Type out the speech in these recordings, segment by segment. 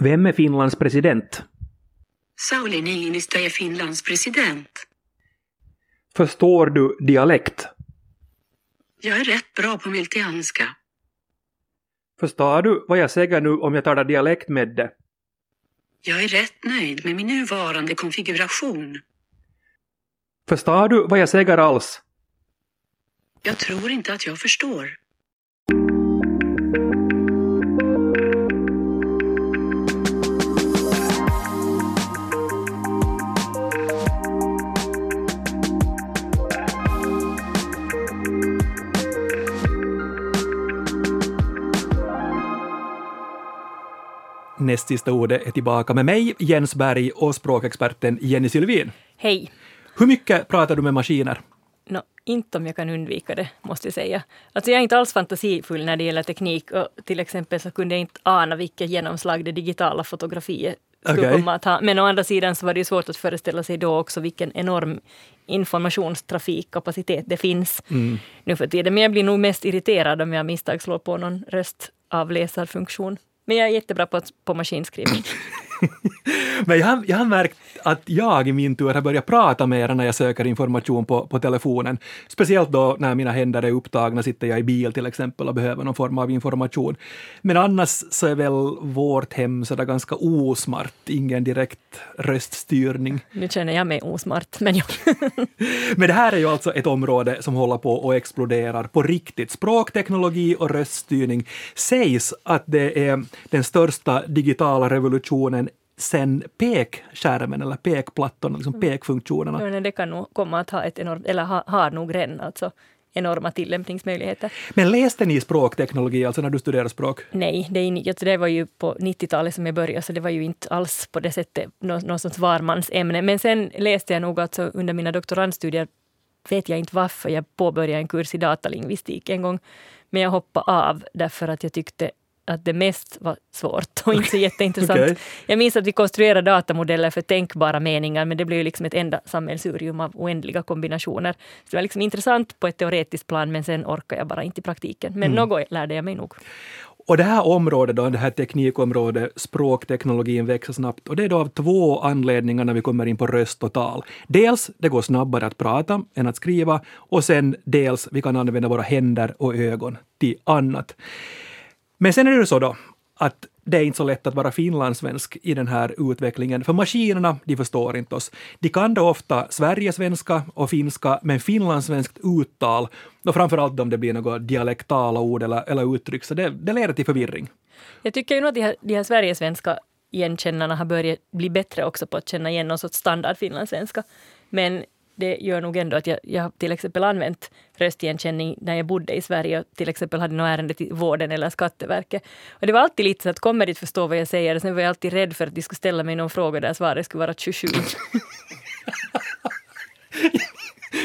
Vem är Finlands president? Sauli Niinistö är Finlands president. Förstår du dialekt? Jag är rätt bra på miltianska. Förstår du vad jag säger nu om jag talar dialekt med det? Jag är rätt nöjd med min nuvarande konfiguration. Förstår du vad jag säger alls? Jag tror inte att jag förstår. Näst sista ordet är tillbaka med mig, Jens Berg, och språkexperten Jenny Sylvin. Hej. Hur mycket pratar du med maskiner? No, inte om jag kan undvika det, måste jag säga. Alltså jag är inte alls fantasifull när det gäller teknik och till exempel så kunde jag inte ana vilket genomslag det digitala fotografiet skulle Okej. komma att ha. Men å andra sidan så var det ju svårt att föreställa sig då också vilken enorm informationstrafikkapacitet det finns nu för tiden. Men jag blir nog mest irriterad om jag misstag slår på någon röstavläsarfunktion. Men jag är jättebra på, på maskinskrivning. Men jag har, jag har märkt att jag i min tur har börjat prata mer när jag söker information på, på telefonen. Speciellt då när mina händer är upptagna, sitter jag i bil till exempel och behöver någon form av information. Men annars så är väl vårt hem sådär ganska osmart, ingen direkt röststyrning. Nu känner jag mig osmart, men ja. Men det här är ju alltså ett område som håller på och exploderar på riktigt. Språkteknologi och röststyrning sägs att det är den största digitala revolutionen sen pekskärmen eller pekplattorna, liksom pekfunktionerna. Men det kan nog komma att ha ett enormt, eller ha, har nog redan alltså enorma tillämpningsmöjligheter. Men läste ni språkteknologi alltså när du studerade språk? Nej, det, alltså det var ju på 90-talet som jag började, så det var ju inte alls på det sättet något, något sorts varmansämne. Men sen läste jag nog alltså under mina doktorandstudier, vet jag inte varför, jag påbörjade en kurs i datalingvistik en gång, men jag hoppade av därför att jag tyckte att det mest var svårt och inte så jätteintressant. Okej. Jag minns att vi konstruerade datamodeller för tänkbara meningar, men det blev ju liksom ett enda sammelsurium av oändliga kombinationer. Så det var liksom intressant på ett teoretiskt plan, men sen orkade jag bara inte i praktiken. Men något lärde jag mig nog. Och det här området, då, det här teknikområdet, språkteknologin växer snabbt och det är då av två anledningar när vi kommer in på röst och tal. Dels, det går snabbare att prata än att skriva och sen dels, vi kan använda våra händer och ögon till annat. Men sen är det ju så då att det är inte så lätt att vara finlandssvensk i den här utvecklingen, för maskinerna, de förstår inte oss. De kan då ofta sverigesvenska och finska, men finlandssvenskt uttal, och framförallt om det blir något dialektala ord eller, eller uttryck, så det, det leder till förvirring. Jag tycker ju nog att de här, de här Sverigesvenska igenkännarna har börjat bli bättre också på att känna igen någon sorts standard finlandssvenska. Men det gör nog ändå att jag, jag har till exempel använt röstigenkänning när jag bodde i Sverige och till exempel hade något ärende till vården eller Skatteverket. Och det var alltid lite så att kommer dit förstå vad jag säger och sen var jag alltid rädd för att de skulle ställa mig någon fråga där svaret skulle vara 27.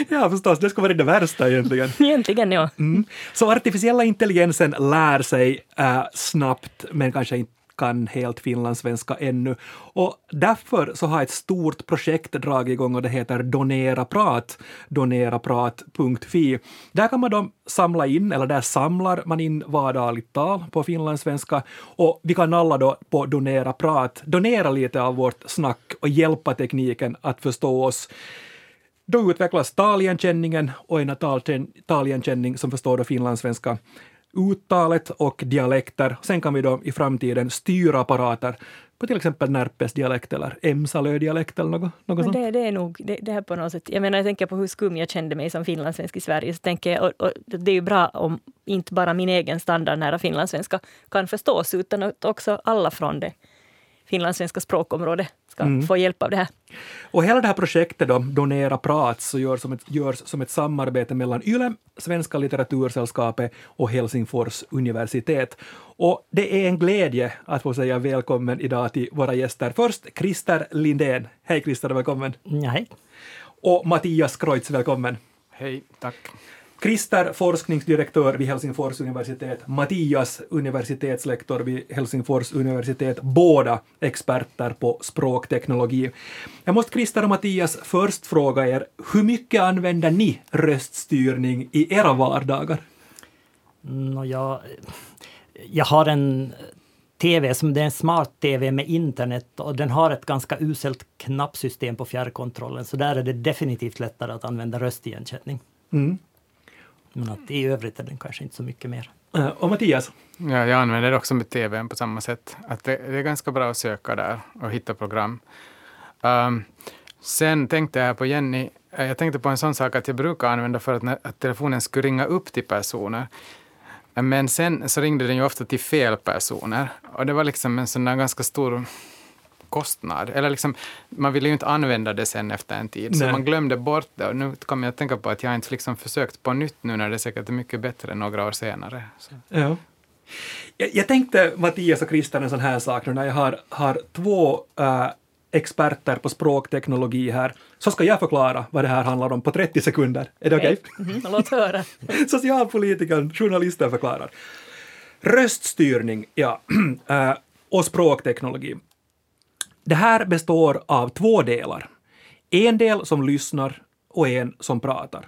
Ja, förstås, det ska vara det värsta egentligen. Egentligen ja. Mm. Så artificiella intelligensen lär sig äh, snabbt, men kanske inte kan helt finlandssvenska ännu. Och därför så har ett stort projekt dragit igång och det heter Donera Prat, doneraprat.fi. Där kan man då samla in, eller där samlar man in vardagligt tal på finlandssvenska och vi kan alla då på Donera Prat donera lite av vårt snack och hjälpa tekniken att förstå oss. Då utvecklas taligenkänningen och en taligenkänning som förstår då finlandssvenska uttalet och dialekter. Sen kan vi då i framtiden styra apparater på till exempel Närpes dialekt eller Emsalö-dialekt eller något, något sånt. det, det är nog det, det här på något sätt. Jag menar, jag tänker på hur skum jag kände mig som finlandssvensk i Sverige. Så tänker jag, och, och det är ju bra om inte bara min egen standardnära finlandssvenska kan förstås, utan också alla från det finlandssvenska språkområdet ska få hjälp av det här. Och hela det här projektet då, Donera Prat, så görs som, ett, görs som ett samarbete mellan YLE, Svenska litteratursällskapet och Helsingfors universitet. Och det är en glädje att få säga välkommen idag till våra gäster. Först Christer Lindén. Hej Christer, välkommen. Ja, hej. Och Mattias Kreutz, välkommen. Hej, tack. Christer, forskningsdirektör vid Helsingfors universitet, Mattias, universitetslektor vid Helsingfors universitet, båda experter på språkteknologi. Jag måste Christer och Mattias först fråga er, hur mycket använder ni röststyrning i era vardagar? Nå, jag, jag har en TV som det är en smart-TV med internet och den har ett ganska uselt knappsystem på fjärrkontrollen så där är det definitivt lättare att använda röstigenkänning. Mm. Men att i övrigt är den kanske inte så mycket mer. Eh, Och Mattias? Ja, jag använder det också med TVn på samma sätt. Att det, det är ganska bra att söka där och hitta program. Um, sen tänkte jag på Jenny, eh, jag tänkte på en sån sak att jag brukar använda för att, när, att telefonen skulle ringa upp till personer. Men sen så ringde den ju ofta till fel personer. Och det var liksom en sån där ganska stor kostnad. Eller liksom, man ville ju inte använda det sen efter en tid, så Nej. man glömde bort det. Och nu kommer jag att tänka på att jag inte liksom försökt på nytt nu när det säkert är mycket bättre några år senare. Så. Ja. Jag, jag tänkte, Mattias och Christian, en sån här sak nu när jag har, har två eh, experter på språkteknologi här, så ska jag förklara vad det här handlar om på 30 sekunder. Är det okej? Mhm, låt höra. Socialpolitikern, journalisten förklarar. Röststyrning, ja, eh, och språkteknologi. Det här består av två delar. En del som lyssnar och en som pratar.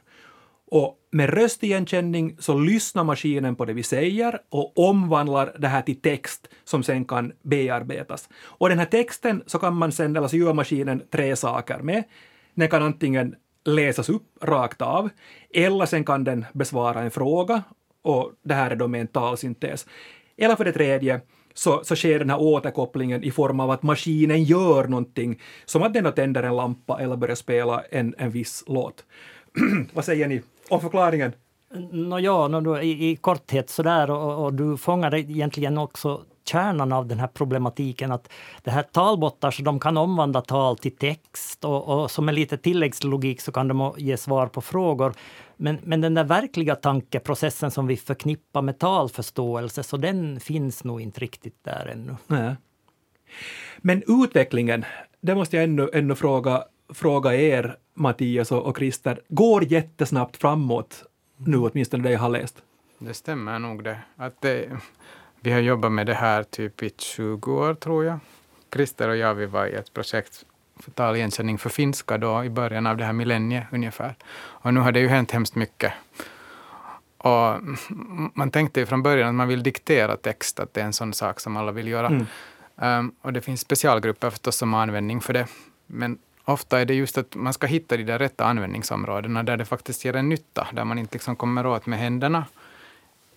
Och med röstigenkänning så lyssnar maskinen på det vi säger och omvandlar det här till text som sen kan bearbetas. Och den här texten så kan man sen, eller så gör maskinen tre saker med. Den kan antingen läsas upp rakt av, eller sen kan den besvara en fråga, och det här är då med en talsyntes. Eller för det tredje så, så sker den här återkopplingen i form av att maskinen gör någonting, som att den tänder en lampa eller börjar spela en, en viss låt. Vad säger ni om förklaringen? Nå ja, i, i korthet sådär och, och du fångade egentligen också kärnan av den här problematiken att det här talbottar så de kan omvandla tal till text och, och som en lite tilläggslogik så kan de ge svar på frågor. Men, men den där verkliga tankeprocessen som vi förknippar med talförståelse så den finns nog inte riktigt där ännu. Nej. Men utvecklingen, det måste jag ännu, ännu fråga, fråga er, Mattias och, och Christer, går jättesnabbt framåt nu, åtminstone det jag har läst. Det stämmer nog det. Att det. Vi har jobbat med det här typ i 20 år tror jag. Christer och jag vi var i ett projekt för taligenkänning för finska då i början av det här millenniet ungefär. Och nu har det ju hänt hemskt mycket. Och man tänkte ju från början att man vill diktera text, att det är en sån sak som alla vill göra. Mm. Um, och det finns specialgrupper förstås som har användning för det. Men ofta är det just att man ska hitta de där rätta användningsområdena där det faktiskt ger en nytta, där man inte liksom kommer åt med händerna.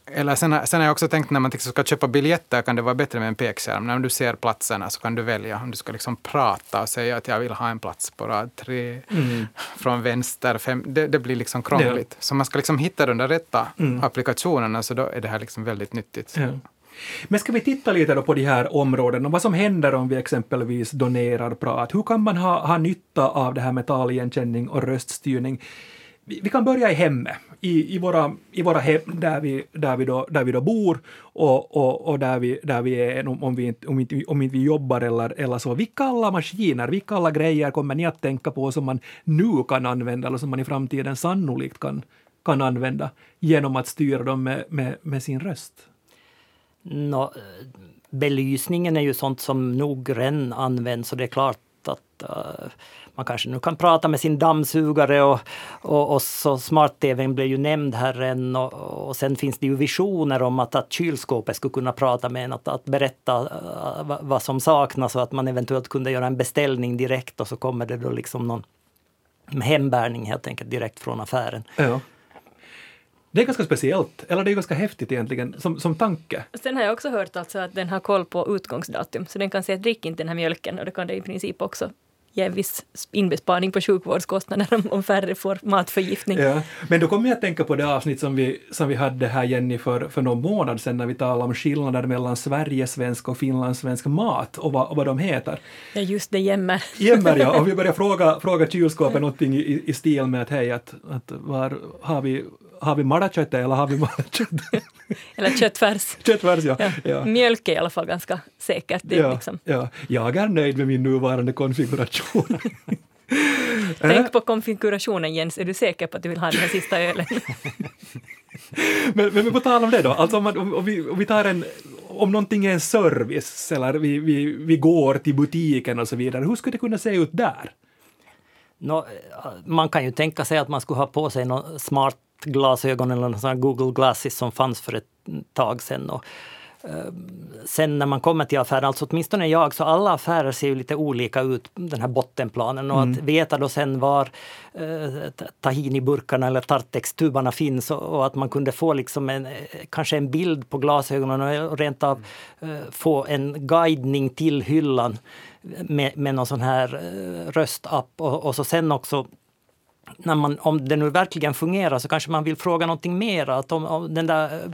Eller sen, sen har jag också tänkt när man ska köpa biljetter kan det vara bättre med en pekskärm. När du ser platserna så kan du välja om du ska liksom prata och säga att jag vill ha en plats på rad tre Mm. från vänster. Fem, det, det blir liksom krångligt. Så man ska liksom hitta de där rätta Mm. applikationerna så då är det här liksom väldigt nyttigt. Ja. Men ska vi titta lite då på de här områdena, vad som händer om vi exempelvis donerar prat? Hur kan man ha, ha nytta av det här med taligenkänning och röststyrning? Vi, vi kan börja i hemmet, i, i, våra, i våra hem där vi, där vi, då, där vi då bor och, och, och där, vi, där vi är om, om, vi inte, om, inte, om inte vi jobbar eller, eller så. Vilka alla maskiner, vilka alla grejer kommer ni att tänka på som man nu kan använda eller som man i framtiden sannolikt kan, kan använda genom att styra dem med, med, med sin röst? No, belysningen är ju sånt som nog redan används och det är klart att uh man kanske nu kan prata med sin dammsugare och, och, och så smart-tvn blev ju nämnd här än och, och sen finns det ju visioner om att, att kylskåpet skulle kunna prata med en, att, att berätta eh, vad, som saknas och att man eventuellt kunde göra en beställning direkt och så kommer det då liksom någon hembärning helt enkelt direkt från affären. Ja. Det är ganska speciellt, eller det är ganska häftigt egentligen, som, som tanke. Sen har jag också hört alltså att den har koll på utgångsdatum, så den kan säga att drick inte den här mjölken och det kan det i princip också ge en viss inbesparing på sjukvårdskostnader om, om färre får matförgiftning. Ja. Men då kommer jag att tänka på det avsnitt som vi, som vi hade här, Jenny, för, för någon månad sedan när vi talade om skillnader mellan Sverigesvensk och finlandssvensk mat och vad, och vad de heter. Ja, just det, jämmer. Jämmer ja, och vi började fråga, fråga kylskåpet någonting i, i stil med att hej, att, att var, har vi har vi marakött eller har vi marakött? Eller köttfärs. Köttfärs, ja. Ja. ja. Mjölk är i alla fall ganska säkert. Det Ja, liksom. ja. Jag är nöjd med min nuvarande konfiguration. Tänk på konfigurationen Jens, är du säker på att du vill ha den här sista ölen? men, men på tal om det då, alltså om, man, om, om, vi, om vi tar en, om någonting är en service eller vi, vi, vi går till butiken och så vidare, hur skulle det kunna se ut där? Nå, man kan ju tänka sig att man skulle ha på sig någon smart glasögon eller här Google Glasses som fanns för ett tag sedan. Och, sen när man kommer till affären, alltså åtminstone jag, så alla affärer ser ju lite olika ut, den här bottenplanen. Och att veta då sen var eh, tahiniburkarna eller tartex-tubarna finns och, och, att man kunde få liksom en, eh, kanske en bild på glasögonen och rent av eh, få en guidning till hyllan med, med någon sån här eh, röstapp och, och så sen också när man, om det nu verkligen fungerar så kanske man vill fråga någonting mer. Att om, om den där eh,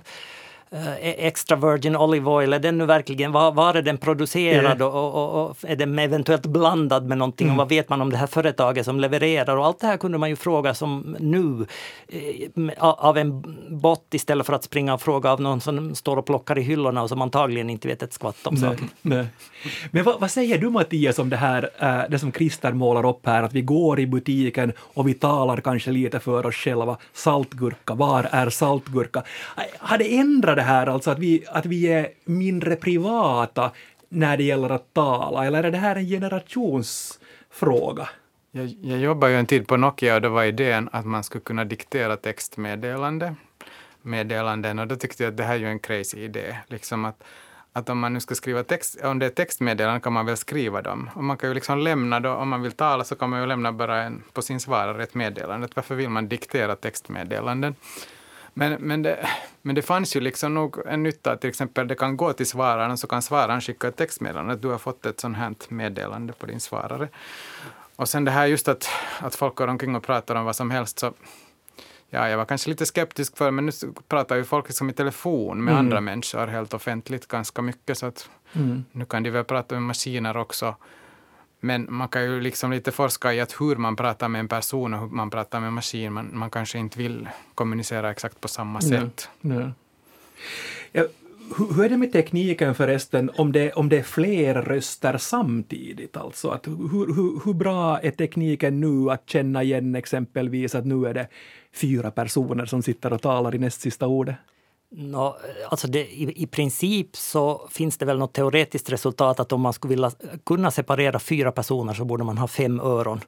extra virgin olive oil, är den nu verkligen, var, var är den producerad och, och, och, är den eventuellt blandad med någonting mm. och vad vet man om det här företaget som levererar och allt det här kunde man ju fråga som nu eh, av en bot istället för att springa och fråga av någon som står och plockar i hyllorna och som antagligen inte vet ett skvatt om saken. Men vad, vad, säger du Mattias om det här, äh, det som Christer målar upp här, att vi går i butiken och vi talar kanske lite för oss själva. Saltgurka, var är saltgurka? Har det ändrat det här, alltså att vi, att vi är mindre privata när det gäller att tala, eller är det här en generationsfråga? Jag, jag jobbade ju en tid på Nokia och då var idén att man skulle kunna diktera textmeddelande meddelanden och då tyckte jag att det här är ju en crazy idé. Liksom att, att om man nu ska skriva text, om det är textmeddelanden kan man väl skriva dem. Och man kan ju liksom lämna då, om man vill tala så kan man ju lämna bara en, på sin svarare ett meddelande. Varför vill man diktera textmeddelanden? Men, men, det, men det fanns ju liksom nog en nytta, till exempel det kan gå till svararen så kan svararen skicka ett textmeddelande att du har fått ett sånt här meddelande på din svarare. Och sen det här just att, att folk går omkring och pratar om vad som helst så Ja, jag var kanske lite skeptisk för men nu pratar ju folk liksom i telefon med mm. andra människor helt offentligt ganska mycket så att mm. nu kan de väl prata med maskiner också. Men man kan ju liksom lite forska i att hur man pratar med en person och hur man pratar med en maskin. Man, man kanske inte vill kommunicera exakt på samma sätt. Nej. Ja, hur, hur är det med tekniken förresten, om det, om det är fler röster samtidigt? Alltså att hur, hur, hur bra är tekniken nu att känna igen exempelvis att nu är det fyra personer som sitter och talar i näst sista ordet? No, alltså det, i, I princip så finns det väl något teoretiskt resultat att om man skulle vilja kunna separera fyra personer så borde man ha fem öron.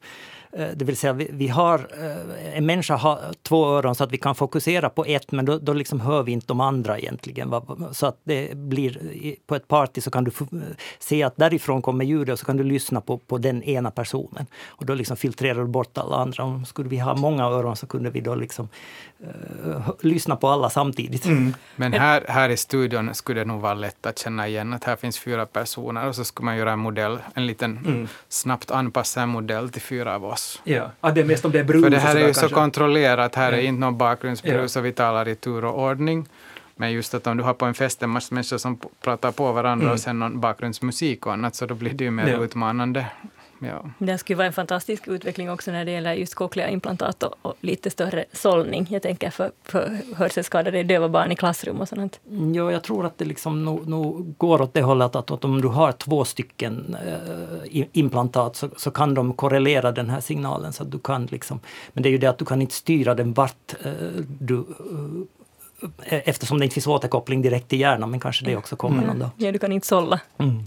Eh, det vill säga, vi, vi har, eh, en människa har två öron så att vi kan fokusera på ett men då, då liksom hör vi inte de andra egentligen. Så att det blir, på ett party så kan du se att därifrån kommer ljudet och så kan du lyssna på, på den ena personen. Och då liksom filtrerar du bort alla andra. Om skulle vi ha många öron så kunde vi då liksom uh, lyssna på alla samtidigt. Mm. Men här, här i studion skulle det nog vara lätt att känna igen att här finns fyra personer och så skulle man göra en modell, en liten mm. snabbt anpassad modell till fyra av oss oss. Ja, att det är mest om det är brus. För det här är ju så kontrollerat, här ja. är inte någon bakgrundsbrus ja. och vi talar i tur och ordning. Men just att om du har på en fest en massa människor som pratar på varandra mm. och sen någon bakgrundsmusik och annat, så då blir det ju mer ja. utmanande. Ja. Det skulle vara en fantastisk utveckling också när det gäller just cochlea-implantat och, och, lite större sållning. Jag tänker för, för hörselskadade döva barn i klassrum och sånt. Ja, jag tror att det liksom nog, nog går åt det hållet att, att om du har två stycken äh, implantat så, så, kan de korrelera den här signalen. Så att du kan liksom, men det är ju det att du kan inte styra den vart äh, du äh, eftersom det inte finns återkoppling direkt till hjärnan, men kanske det också kommer mm. någon dag. Ja, du kan inte sålla. Mm.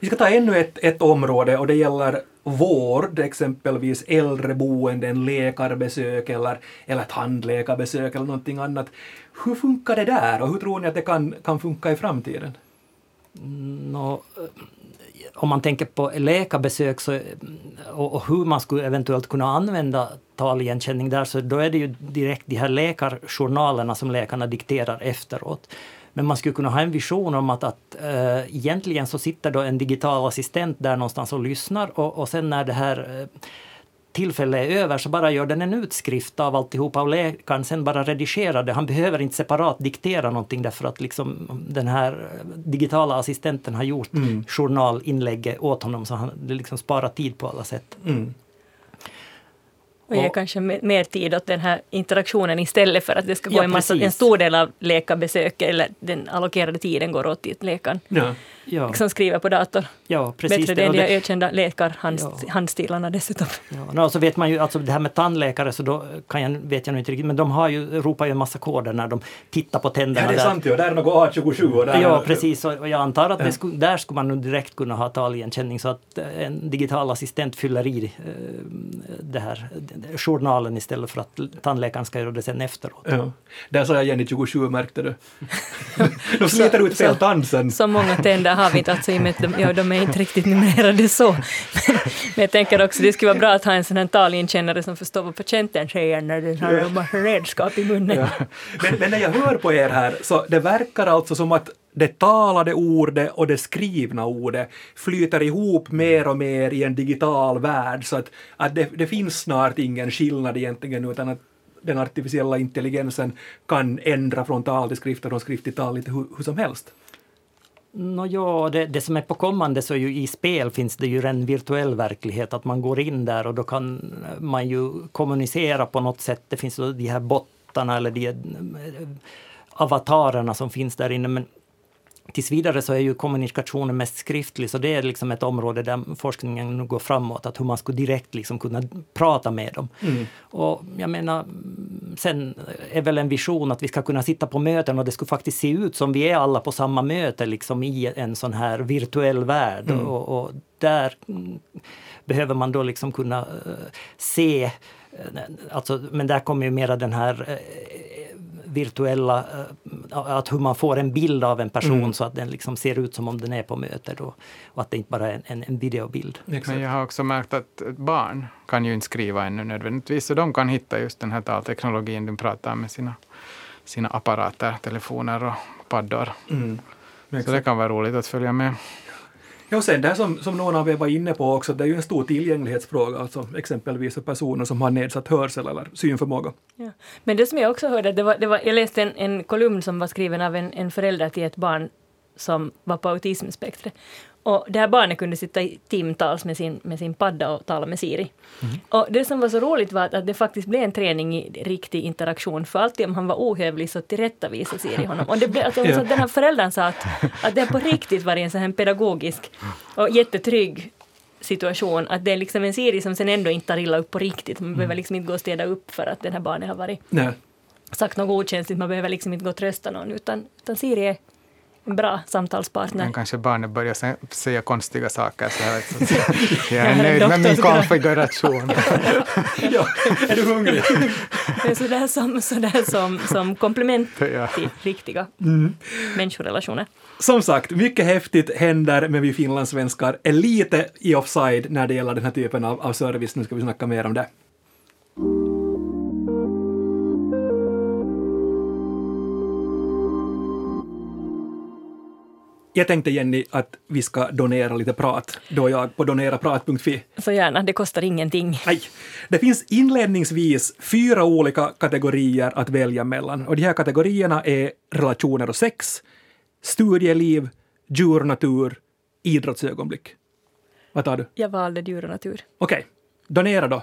Vi ska ta ännu ett, ett område och det gäller vård, exempelvis äldreboenden, läkarbesök eller, eller tandläkarbesök eller någonting annat. Hur funkar det där och hur tror ni att det kan, kan funka i framtiden? Mm, no, eh, om man tänker på läkarbesök så, och, och, hur man skulle eventuellt kunna använda taligenkänning där så då är det ju direkt de här läkarjournalerna som läkarna dikterar efteråt. Men man skulle kunna ha en vision om att, att äh, egentligen så sitter då en digital assistent där någonstans och lyssnar och, och sen när det här äh, tillfället är över så bara gör den en utskrift av alltihopa och läkaren sen bara redigerar det. Han behöver inte separat diktera någonting därför att liksom den här digitala assistenten har gjort mm. journalinlägget åt honom så han liksom sparar tid på alla sätt. Mm. Och ge kanske mer tid åt den här interaktionen istället för att det ska gå ja, en, massa, en stor del av läkarbesöket eller den allokerade tiden går åt till läkaren. Ja. Ja. liksom skriver på dator. Ja, precis. Bättre det. det än de det- ökända läkarhandstilarna dessutom. Ja, och så vet man ju, alltså det här med tandläkare, så då kan jag, vet jag nog inte riktigt, men de har ju, ropar ju en massa koder när de tittar på tänderna. Ja, det är där. sant ju. Där är något A27 och där Ja, precis. Och jag antar att Ja. det skulle, där skulle man nog direkt kunna ha taligenkänning så att eh, en digital assistent fyller i eh, det här, eh, journalen istället för att tandläkaren ska göra det sen efteråt. Ja. Där sa jag Jenny 27 märkte du. De sliter ut fel så- tand sen. Så många tänder har vi inte, alltså, i och med att de, ja, de är inte riktigt numrerade så. Men, men jag tänker också det skulle vara bra att ha en sån här taligenkännare som förstår vad patienten säger när den har massa redskap i munnen. Ja. Men, men när jag hör på er här så det verkar alltså som att det talade ordet och det skrivna ordet flyter ihop mer och mer i en digital värld så att, att det, det finns snart ingen skillnad egentligen utan att den artificiella intelligensen kan ändra från tal till skrift och från skrift till tal lite hur, hur som helst. No, ja, det, det som är på kommande så är ju i spel finns det ju en virtuell verklighet att man går in där och då kan man ju kommunicera på något sätt. Det finns de här bottarna eller de eh, avatarerna som finns där inne. Men tills vidare så är ju kommunikationen mest skriftlig så det är liksom ett område där forskningen nu går framåt. Att hur man skulle direkt liksom kunna prata med dem. Och jag menar, mm, sen är väl en vision att vi ska kunna sitta på möten och det skulle faktiskt se ut som vi är alla på samma möte liksom i en sån här virtuell värld. Och, och där mm, behöver man då liksom kunna eh, se eh, Alltså, men där kommer ju mera den här eh, virtuella, att hur man får en bild av en person så att den liksom ser ut som om den är på mötet och, och att det inte bara är en, en, en videobild. Men jag har också märkt att barn kan ju inte skriva ännu nödvändigtvis, så de kan hitta just den här talteknologin de pratar med sina, sina apparater, telefoner och paddor. Mm. Så det kan vara roligt att följa med. Ja, och sen det här som, som någon av er var inne på också, det är ju en stor tillgänglighetsfråga, alltså exempelvis för personer som har nedsatt hörsel eller synförmåga. Ja. Men det som jag också hörde, det var, det var, jag läste en, en kolumn som var skriven av en, en förälder till ett barn som var på autismspektret. Och det här barnet kunde sitta i timtals med sin, med sin padda och tala med Siri. Och det som var så roligt var att, att det faktiskt blev en träning i riktig interaktion. För alltid om han var ohövlig så tillrättavisade Siri honom. Och det blev, alltså, Ja. så den här föräldern sa att, att det på riktigt var en sån här pedagogisk och jättetrygg situation. Att det är liksom en Siri som sen ändå inte tar illa upp på riktigt. Man behöver liksom inte gå och städa upp för att den här barnet har varit Nej. sagt något okänsligt, man behöver liksom inte gå och trösta någon, utan, utan Siri är en bra samtalspartner. Men kanske barnet börjar sä- säga konstiga saker. Så här, så jag Ja, är nöjd med min konfiguration. Ja, är du hungrig? Det är sådär som, sådär som, som komplement Ja. till riktiga människorelationer. Som sagt, mycket häftigt händer, men vi finlandssvenskar är lite i offside när det gäller den här typen av, av service. Nu ska vi snacka mer om det. Jag tänkte Jenny att vi ska donera lite prat, då jag på doneraprat.fi. Så gärna, det kostar ingenting. Nej, det finns inledningsvis fyra olika kategorier att välja mellan. Och de här kategorierna är relationer och sex, studieliv, djur och natur, idrottsögonblick. Vad tar du? Jag valde djur och natur. Okej, donera då.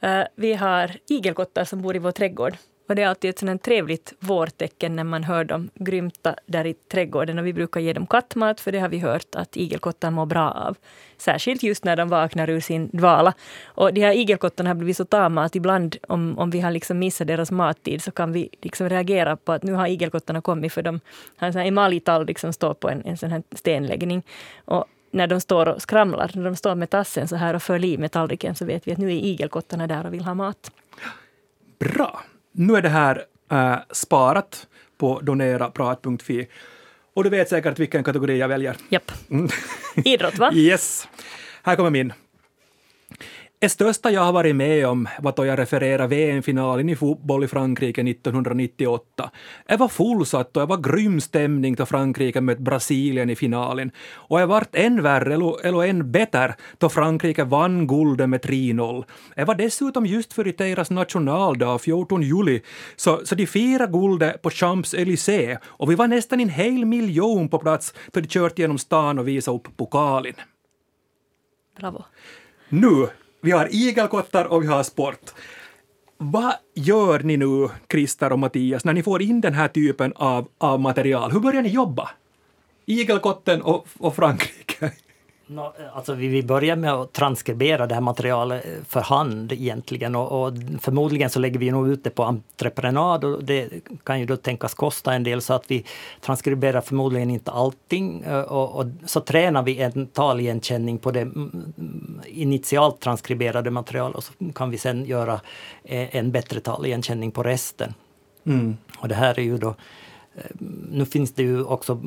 Eh, vi har igelkottar som bor i vår trädgård. Och det är alltid ett sådant trevligt vårtecken när man hör dem grymta där i trädgården. Och vi brukar ge dem kattmat, för det har vi hört att igelkottar mår bra av. Särskilt just när de vaknar ur sin dvala. Och de här igelkottarna har blivit så tama att ibland om, om vi har liksom missat deras mattid så kan vi liksom reagera på att nu har igelkottarna kommit för de har en sån här emaljtallrik som står på en, en sån här stenläggning. Och när de står och skramlar, när de står med tassen så här och för liv med tallriken så vet vi att nu är igelkottarna där och vill ha mat. Bra. Nu är det här äh, sparat på doneraprat.fi. Och du vet säkert vilken kategori jag väljer. Japp. Idrott, va? Yes. Här kommer min. Det största jag har varit med om var då jag refererade VM-finalen i fotboll i Frankrike 1998. Det var fullsatt och det var grym stämning då Frankrike mötte Brasilien i finalen. Och det vart än värre, eller, än bättre, då Frankrike vann guldet med 3-0. Det var dessutom just för deras nationaldag, 14 juli, så, så de firade guldet på Champs-Élysées och vi var nästan en hel miljon på plats då de kört genom stan och visade upp pokalen. Bravo. Nu, vi har igelkottar och vi har sport. Vad gör ni nu, Christer och Mattias, när ni får in den här typen av, av material? Hur börjar ni jobba? Igelkotten och, och Frankrike. No, alltså vi, vi börjar med att transkribera det här materialet för hand egentligen och, och, förmodligen så lägger vi nog ut det på entreprenad och det kan ju då tänkas kosta en del så att vi transkriberar förmodligen inte allting eh, och, och så tränar vi en taligenkänning på det mm, initialt transkriberade materialet och så kan vi sen göra eh, en bättre taligenkänning på resten. Mm. Och det här är ju då Eh, nu finns det ju också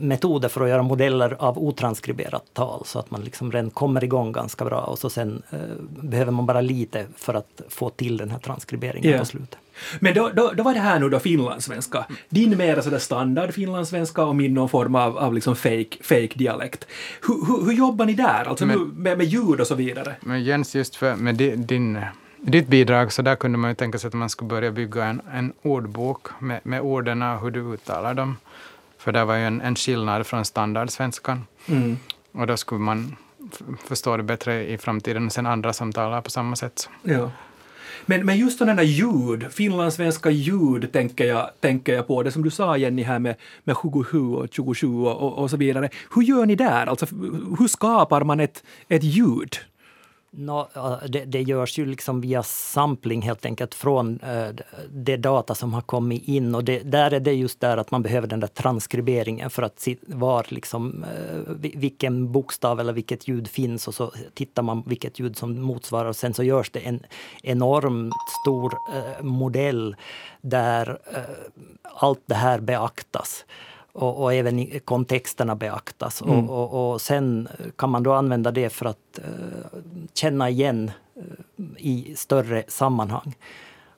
metoder för att göra modeller av otranskriberat tal så att man liksom redan kommer igång ganska bra och så sen eh, behöver man bara lite för att få till den här transkriberingen yeah. på slutet. Men då, då, då, var det här nu då finlandssvenska. Din mera sådär standard finlandssvenska och min någon form av, av liksom fake, fake dialekt. Hur, hur, hur jobbar ni där, alltså men, med, med ljud och så vidare? Men Jens, just för med din ditt bidrag, så där kunde man ju tänka sig att man skulle börja bygga en, en ordbok med, med orden och hur du uttalar dem. För det var ju en, en skillnad från standardsvenskan. Mm. Och då skulle man förstå det bättre i framtiden och sen andra som talar på samma sätt. Ja. Men, men just sådana ljud, finlandssvenska ljud tänker jag, tänker jag på. Det som du sa Jenny här med, med 27 och 27 och, och så vidare. Hur gör ni där? Alltså, hur skapar man ett, ett ljud? No, det, det görs ju liksom via sampling helt enkelt från eh, det data som har kommit in. Och det, där är det just där att man behöver den där transkriberingen för att se var liksom, eh, vilken bokstav eller vilket ljud finns och så tittar man vilket ljud som motsvarar. Och sen så görs det en enormt stor eh, modell där eh, allt det här beaktas och, och även kontexterna beaktas. Mm. Och, och, och, sen kan man då använda det för att uh, känna igen uh, i större sammanhang.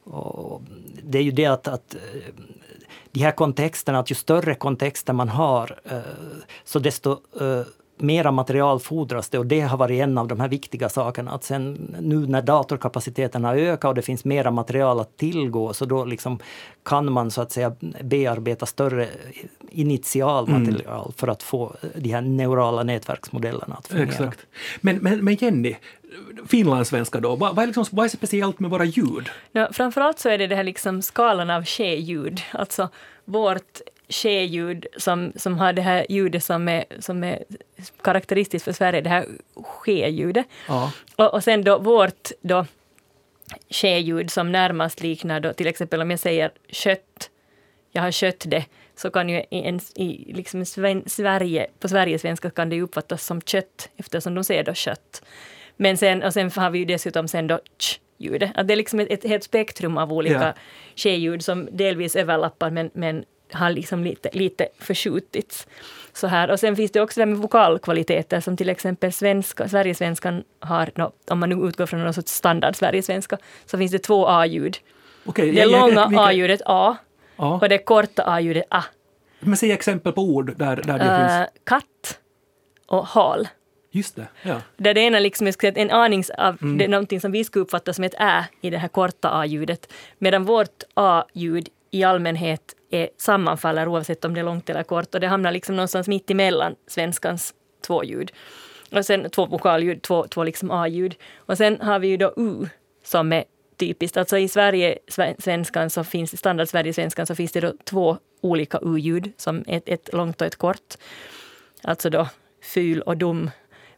Och det är ju det att, att uh, de här kontexterna, att ju större kontexter man har, så desto mera material fordras det och det har varit en av de här viktiga sakerna. Att sen nu när datorkapaciteten har ökat och det finns mera material att tillgå så då liksom kan man så att säga bearbeta större initialmaterial mm. för att få de här neurala nätverksmodellerna att fungera. Exakt. Men, men, men Jenny, finlandssvenska då, vad, vad, är liksom, vad är speciellt med våra ljud? Ja, framförallt så är det det här liksom skalan av ske-ljud, alltså vårt ske-ljud som, som har det här ljudet som är, som är karaktäristiskt för Sverige, det här ske-ljudet. Ja. Och, och sen då vårt då ske-ljud som närmast liknar då till exempel om jag säger kött, jag har kött det, så kan ju i, en, i liksom Sverige, på Sverigesvenska kan det uppfattas som kött eftersom de säger då kött. Men sen, och sen har vi ju dessutom sen då ch ljudet. Att det är liksom ett, ett helt spektrum av olika ja. ske-ljud som delvis överlappar men, men har liksom lite, lite förskjutits. Så här. Och sen finns det också det med vokalkvaliteter som till exempel svenska, Sverigesvenskan har, no, om man nu utgår från någon sorts standard Sverigesvenska, så finns det två A-ljud. Okay, det långa vilka... A-ljudet A ja. och det korta A-ljudet A. Men säg exempel på ord där, där det uh, finns. Katt och hal. Just det. Ja. Där det ena liksom är en aning av mm. det är någonting som vi skulle uppfatta som ett ä i det här korta A-ljudet. Medan vårt A-ljud i allmänhet är, sammanfaller oavsett om det är långt eller kort och det hamnar liksom någonstans mitt emellan svenskans två ljud. Och sen två vokalljud, två, två liksom A-ljud. Och sen har vi ju då U som är typiskt. Alltså i Sverige, svenskan så finns, standard Sverige-svenskan så finns det då två olika U-ljud, som ett, ett långt och ett kort. Alltså då ful och dum.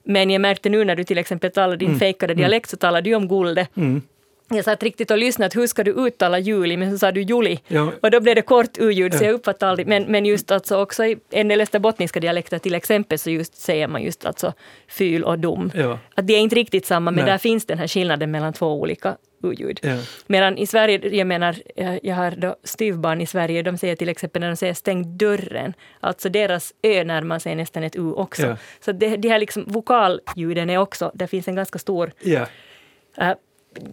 Men jag märkte nu när du till exempel talar din mm. fejkade mm. dialekt så talar du om gulde. Mm jag satt riktigt och lyssnade, hur ska du uttala juli? Men så sa du juli. Ja. Och då blev det kort u-ljud, så jag uppfattade aldrig. Men, men just alltså också i en del österbottniska dialekter till exempel så just säger man just alltså fyl och dum. Ja. Att det är inte riktigt samma, men Nej. där finns den här skillnaden mellan två olika u-ljud. Ja. Medan i Sverige, jag menar, jag har då styvbarn i Sverige, de säger till exempel när de säger stäng dörren, alltså deras ö närmar sig nästan ett u också. Ja. Så det, de här liksom vokalljuden är också, det finns en ganska stor ja. Uh,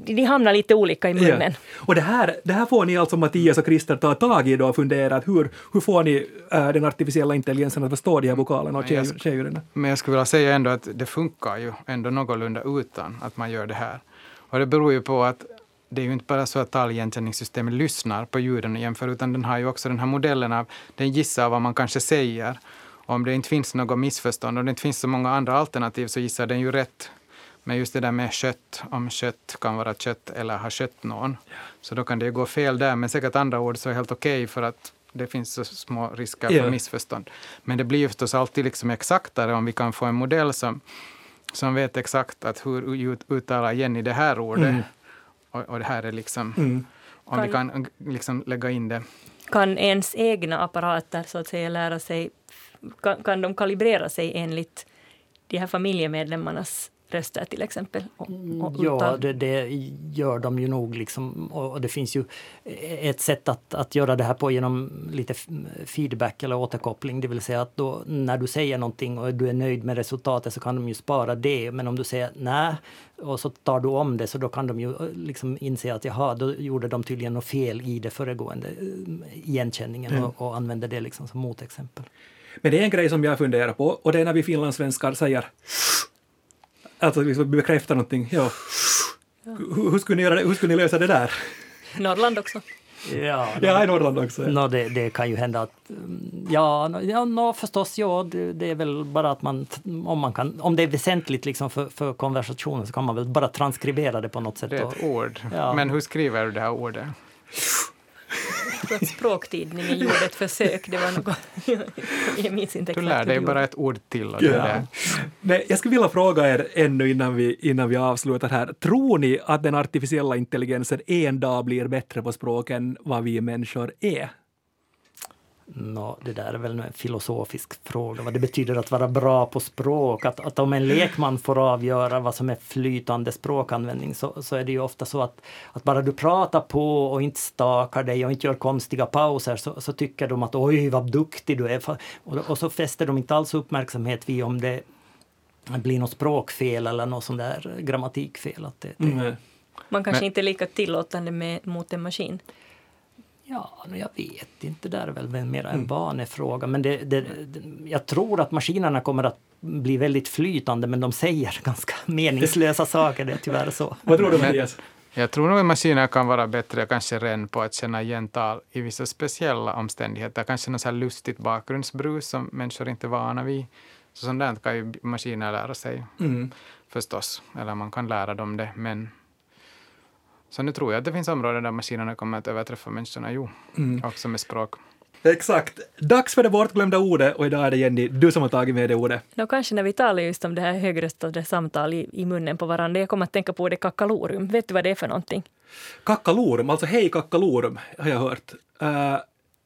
de hamnar lite olika i munnen. Ja. Och det här, det här får ni alltså Mattias och Christer ta tag i då och fundera hur, hur får ni äh, den artificiella intelligensen att förstå de här vokalerna och tjejljuden? Men jag skulle vilja säga ändå att det funkar ju ändå någorlunda utan att man gör det här. Och det beror ju på att det är ju inte bara så att taligenkänningssystemet lyssnar på ljuden och jämför, utan den har ju också den här modellen av, den gissar vad man kanske säger. Om det inte finns något missförstånd, och det inte finns så många andra alternativ, så gissar den ju rätt men just det där med kött, om kött kan vara kött eller ha kött någon, så då kan det gå fel där. Men säkert andra ord så är helt okej okay för att det finns så små risker för missförstånd. Men det blir ju förstås alltid liksom exaktare om vi kan få en modell som, som vet exakt att hur ut- uttalar Jenny det här ordet. Mm. Och, och det här är liksom, Mm. om vi kan liksom lägga in det. Kan ens egna apparater så att säga lära sig, kan, kan de kalibrera sig enligt de här familjemedlemmarnas röster till exempel? Och, och Ja, det, det gör de ju nog. Liksom. Och och det finns ju ett sätt att, att göra det här på genom lite feedback eller återkoppling. Det vill säga att då, när du säger någonting och du är nöjd med resultatet så kan de ju spara det. Men om du säger nej och så tar du om det så då kan de ju eh, liksom inse att jaha, då gjorde de tydligen något fel i det föregående eh, igenkänningen och, och använder det liksom som motexempel. Men det är en grej som jag funderar på och det är när vi finlandssvenskar säger Alltså liksom bekräfta någonting. Ja. Hur, hur, skulle ni göra det? hur skulle ni lösa det där? Norrland också. Ja, Ja, i Norrland också. Nå, det, det kan ju hända att... mm, Ja, nå- ja nå, förstås, ja, det, det är väl bara att man... Om, man kan, om det är väsentligt liksom för, för konversationen så kan man väl bara transkribera det på något sätt. Det är och- ett ord. Ja. Men hur skriver du det här ordet? Att språktidningen gjorde ett försök. Det var något, jag minns inte Du lär dig bara ett ord till. Och det är Ja. det. Men jag skulle vilja fråga er ännu innan vi, innan vi avslutar här. Tror ni att den artificiella intelligensen en dag blir bättre på språk än vad vi människor är? Nå, det där är väl en filosofisk fråga, vad det betyder att vara bra på språk. Att, att om en lekman får avgöra vad som är flytande språkanvändning så, så är det ju ofta så att, att bara du pratar på och inte stakar dig och inte gör konstiga pauser så, så tycker de att oj vad duktig du är. Och, och så fäster de inte alls uppmärksamhet vid om det blir något språkfel eller något sånt där grammatikfel. Att det, det, Mm. Man kanske Men- inte är lika tillåtande med, mot en maskin. Ja, jag vet inte. Det där är väl mer en vanefråga. Men det, det, det, jag tror att maskinerna kommer att bli väldigt flytande men de säger ganska meningslösa saker. Det är tyvärr så. Vad tror du Mattias? Jag tror nog att maskiner kan vara bättre kanske redan på att känna igen tal i vissa speciella omständigheter. Kanske något så här lustigt bakgrundsbrus som människor inte är vana vid. Så sånt där kan ju maskiner lära sig Mm. förstås. Eller man kan lära dem det. Men så nu tror jag att det finns områden där maskinerna kommer att överträffa människorna. Jo, Mm. också med språk. Exakt. Dags för det bortglömda ordet och idag är det Jenny, du som har tagit med det ordet. Nå, kanske när vi talar just om det här högröstade samtal i, i munnen på varandra, jag kommer att tänka på det kakalorum. Vet du vad det är för någonting? Kakkalorum, alltså hej kakkalorum, har jag hört. Uh,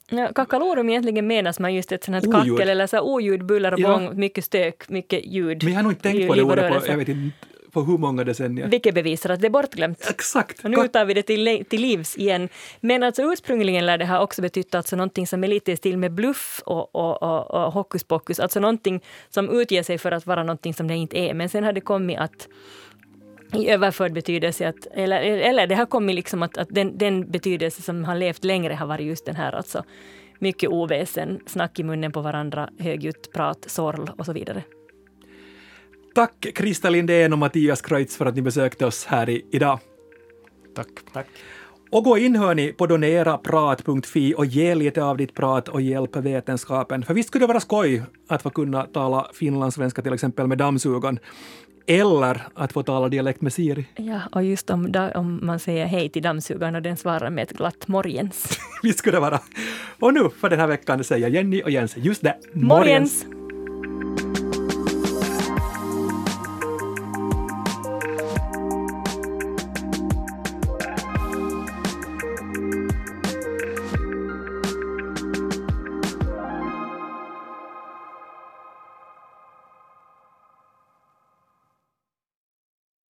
Ja, kakalorum egentligen menas man just ett sånt här Oljud. kackel eller så här oljud, buller och Ja. bång, mycket stök, mycket ljud. men jag har nog inte tänkt på det ordet på, jag vet inte, på hur många decennier. Vilket bevisar att det är bortglömt. Exakt. Och nu tar vi det till, till livs igen. Men alltså ursprungligen lär det här också betyda alltså någonting som är lite i stil med bluff och, och, och, och hokus pokus. Alltså någonting som utger sig för att vara någonting som det inte är. Men sen har det kommit att i överförd betydelse, att, eller, eller det har kommit liksom att, att den, den betydelse som har levt längre har varit just den här alltså mycket oväsen, snack i munnen på varandra, högljutt prat, sorl och så vidare. Tack Krista Lindén och Mattias Kreutz för att ni besökte oss här i, idag. Tack. Tack. Och gå in hörni på doneraprat.fi och ge lite av ditt prat och hjälp vetenskapen. För visst skulle det vara skoj att få kunna tala finlandssvenska till exempel med dammsugaren. Eller att få tala dialekt med Siri. Ja, och just om, da- om man säger hej till dammsugaren och den svarar med ett glatt morgens. Visst skulle det vara. Och nu för den här veckan säger Jenny och Jens just det. Morgens!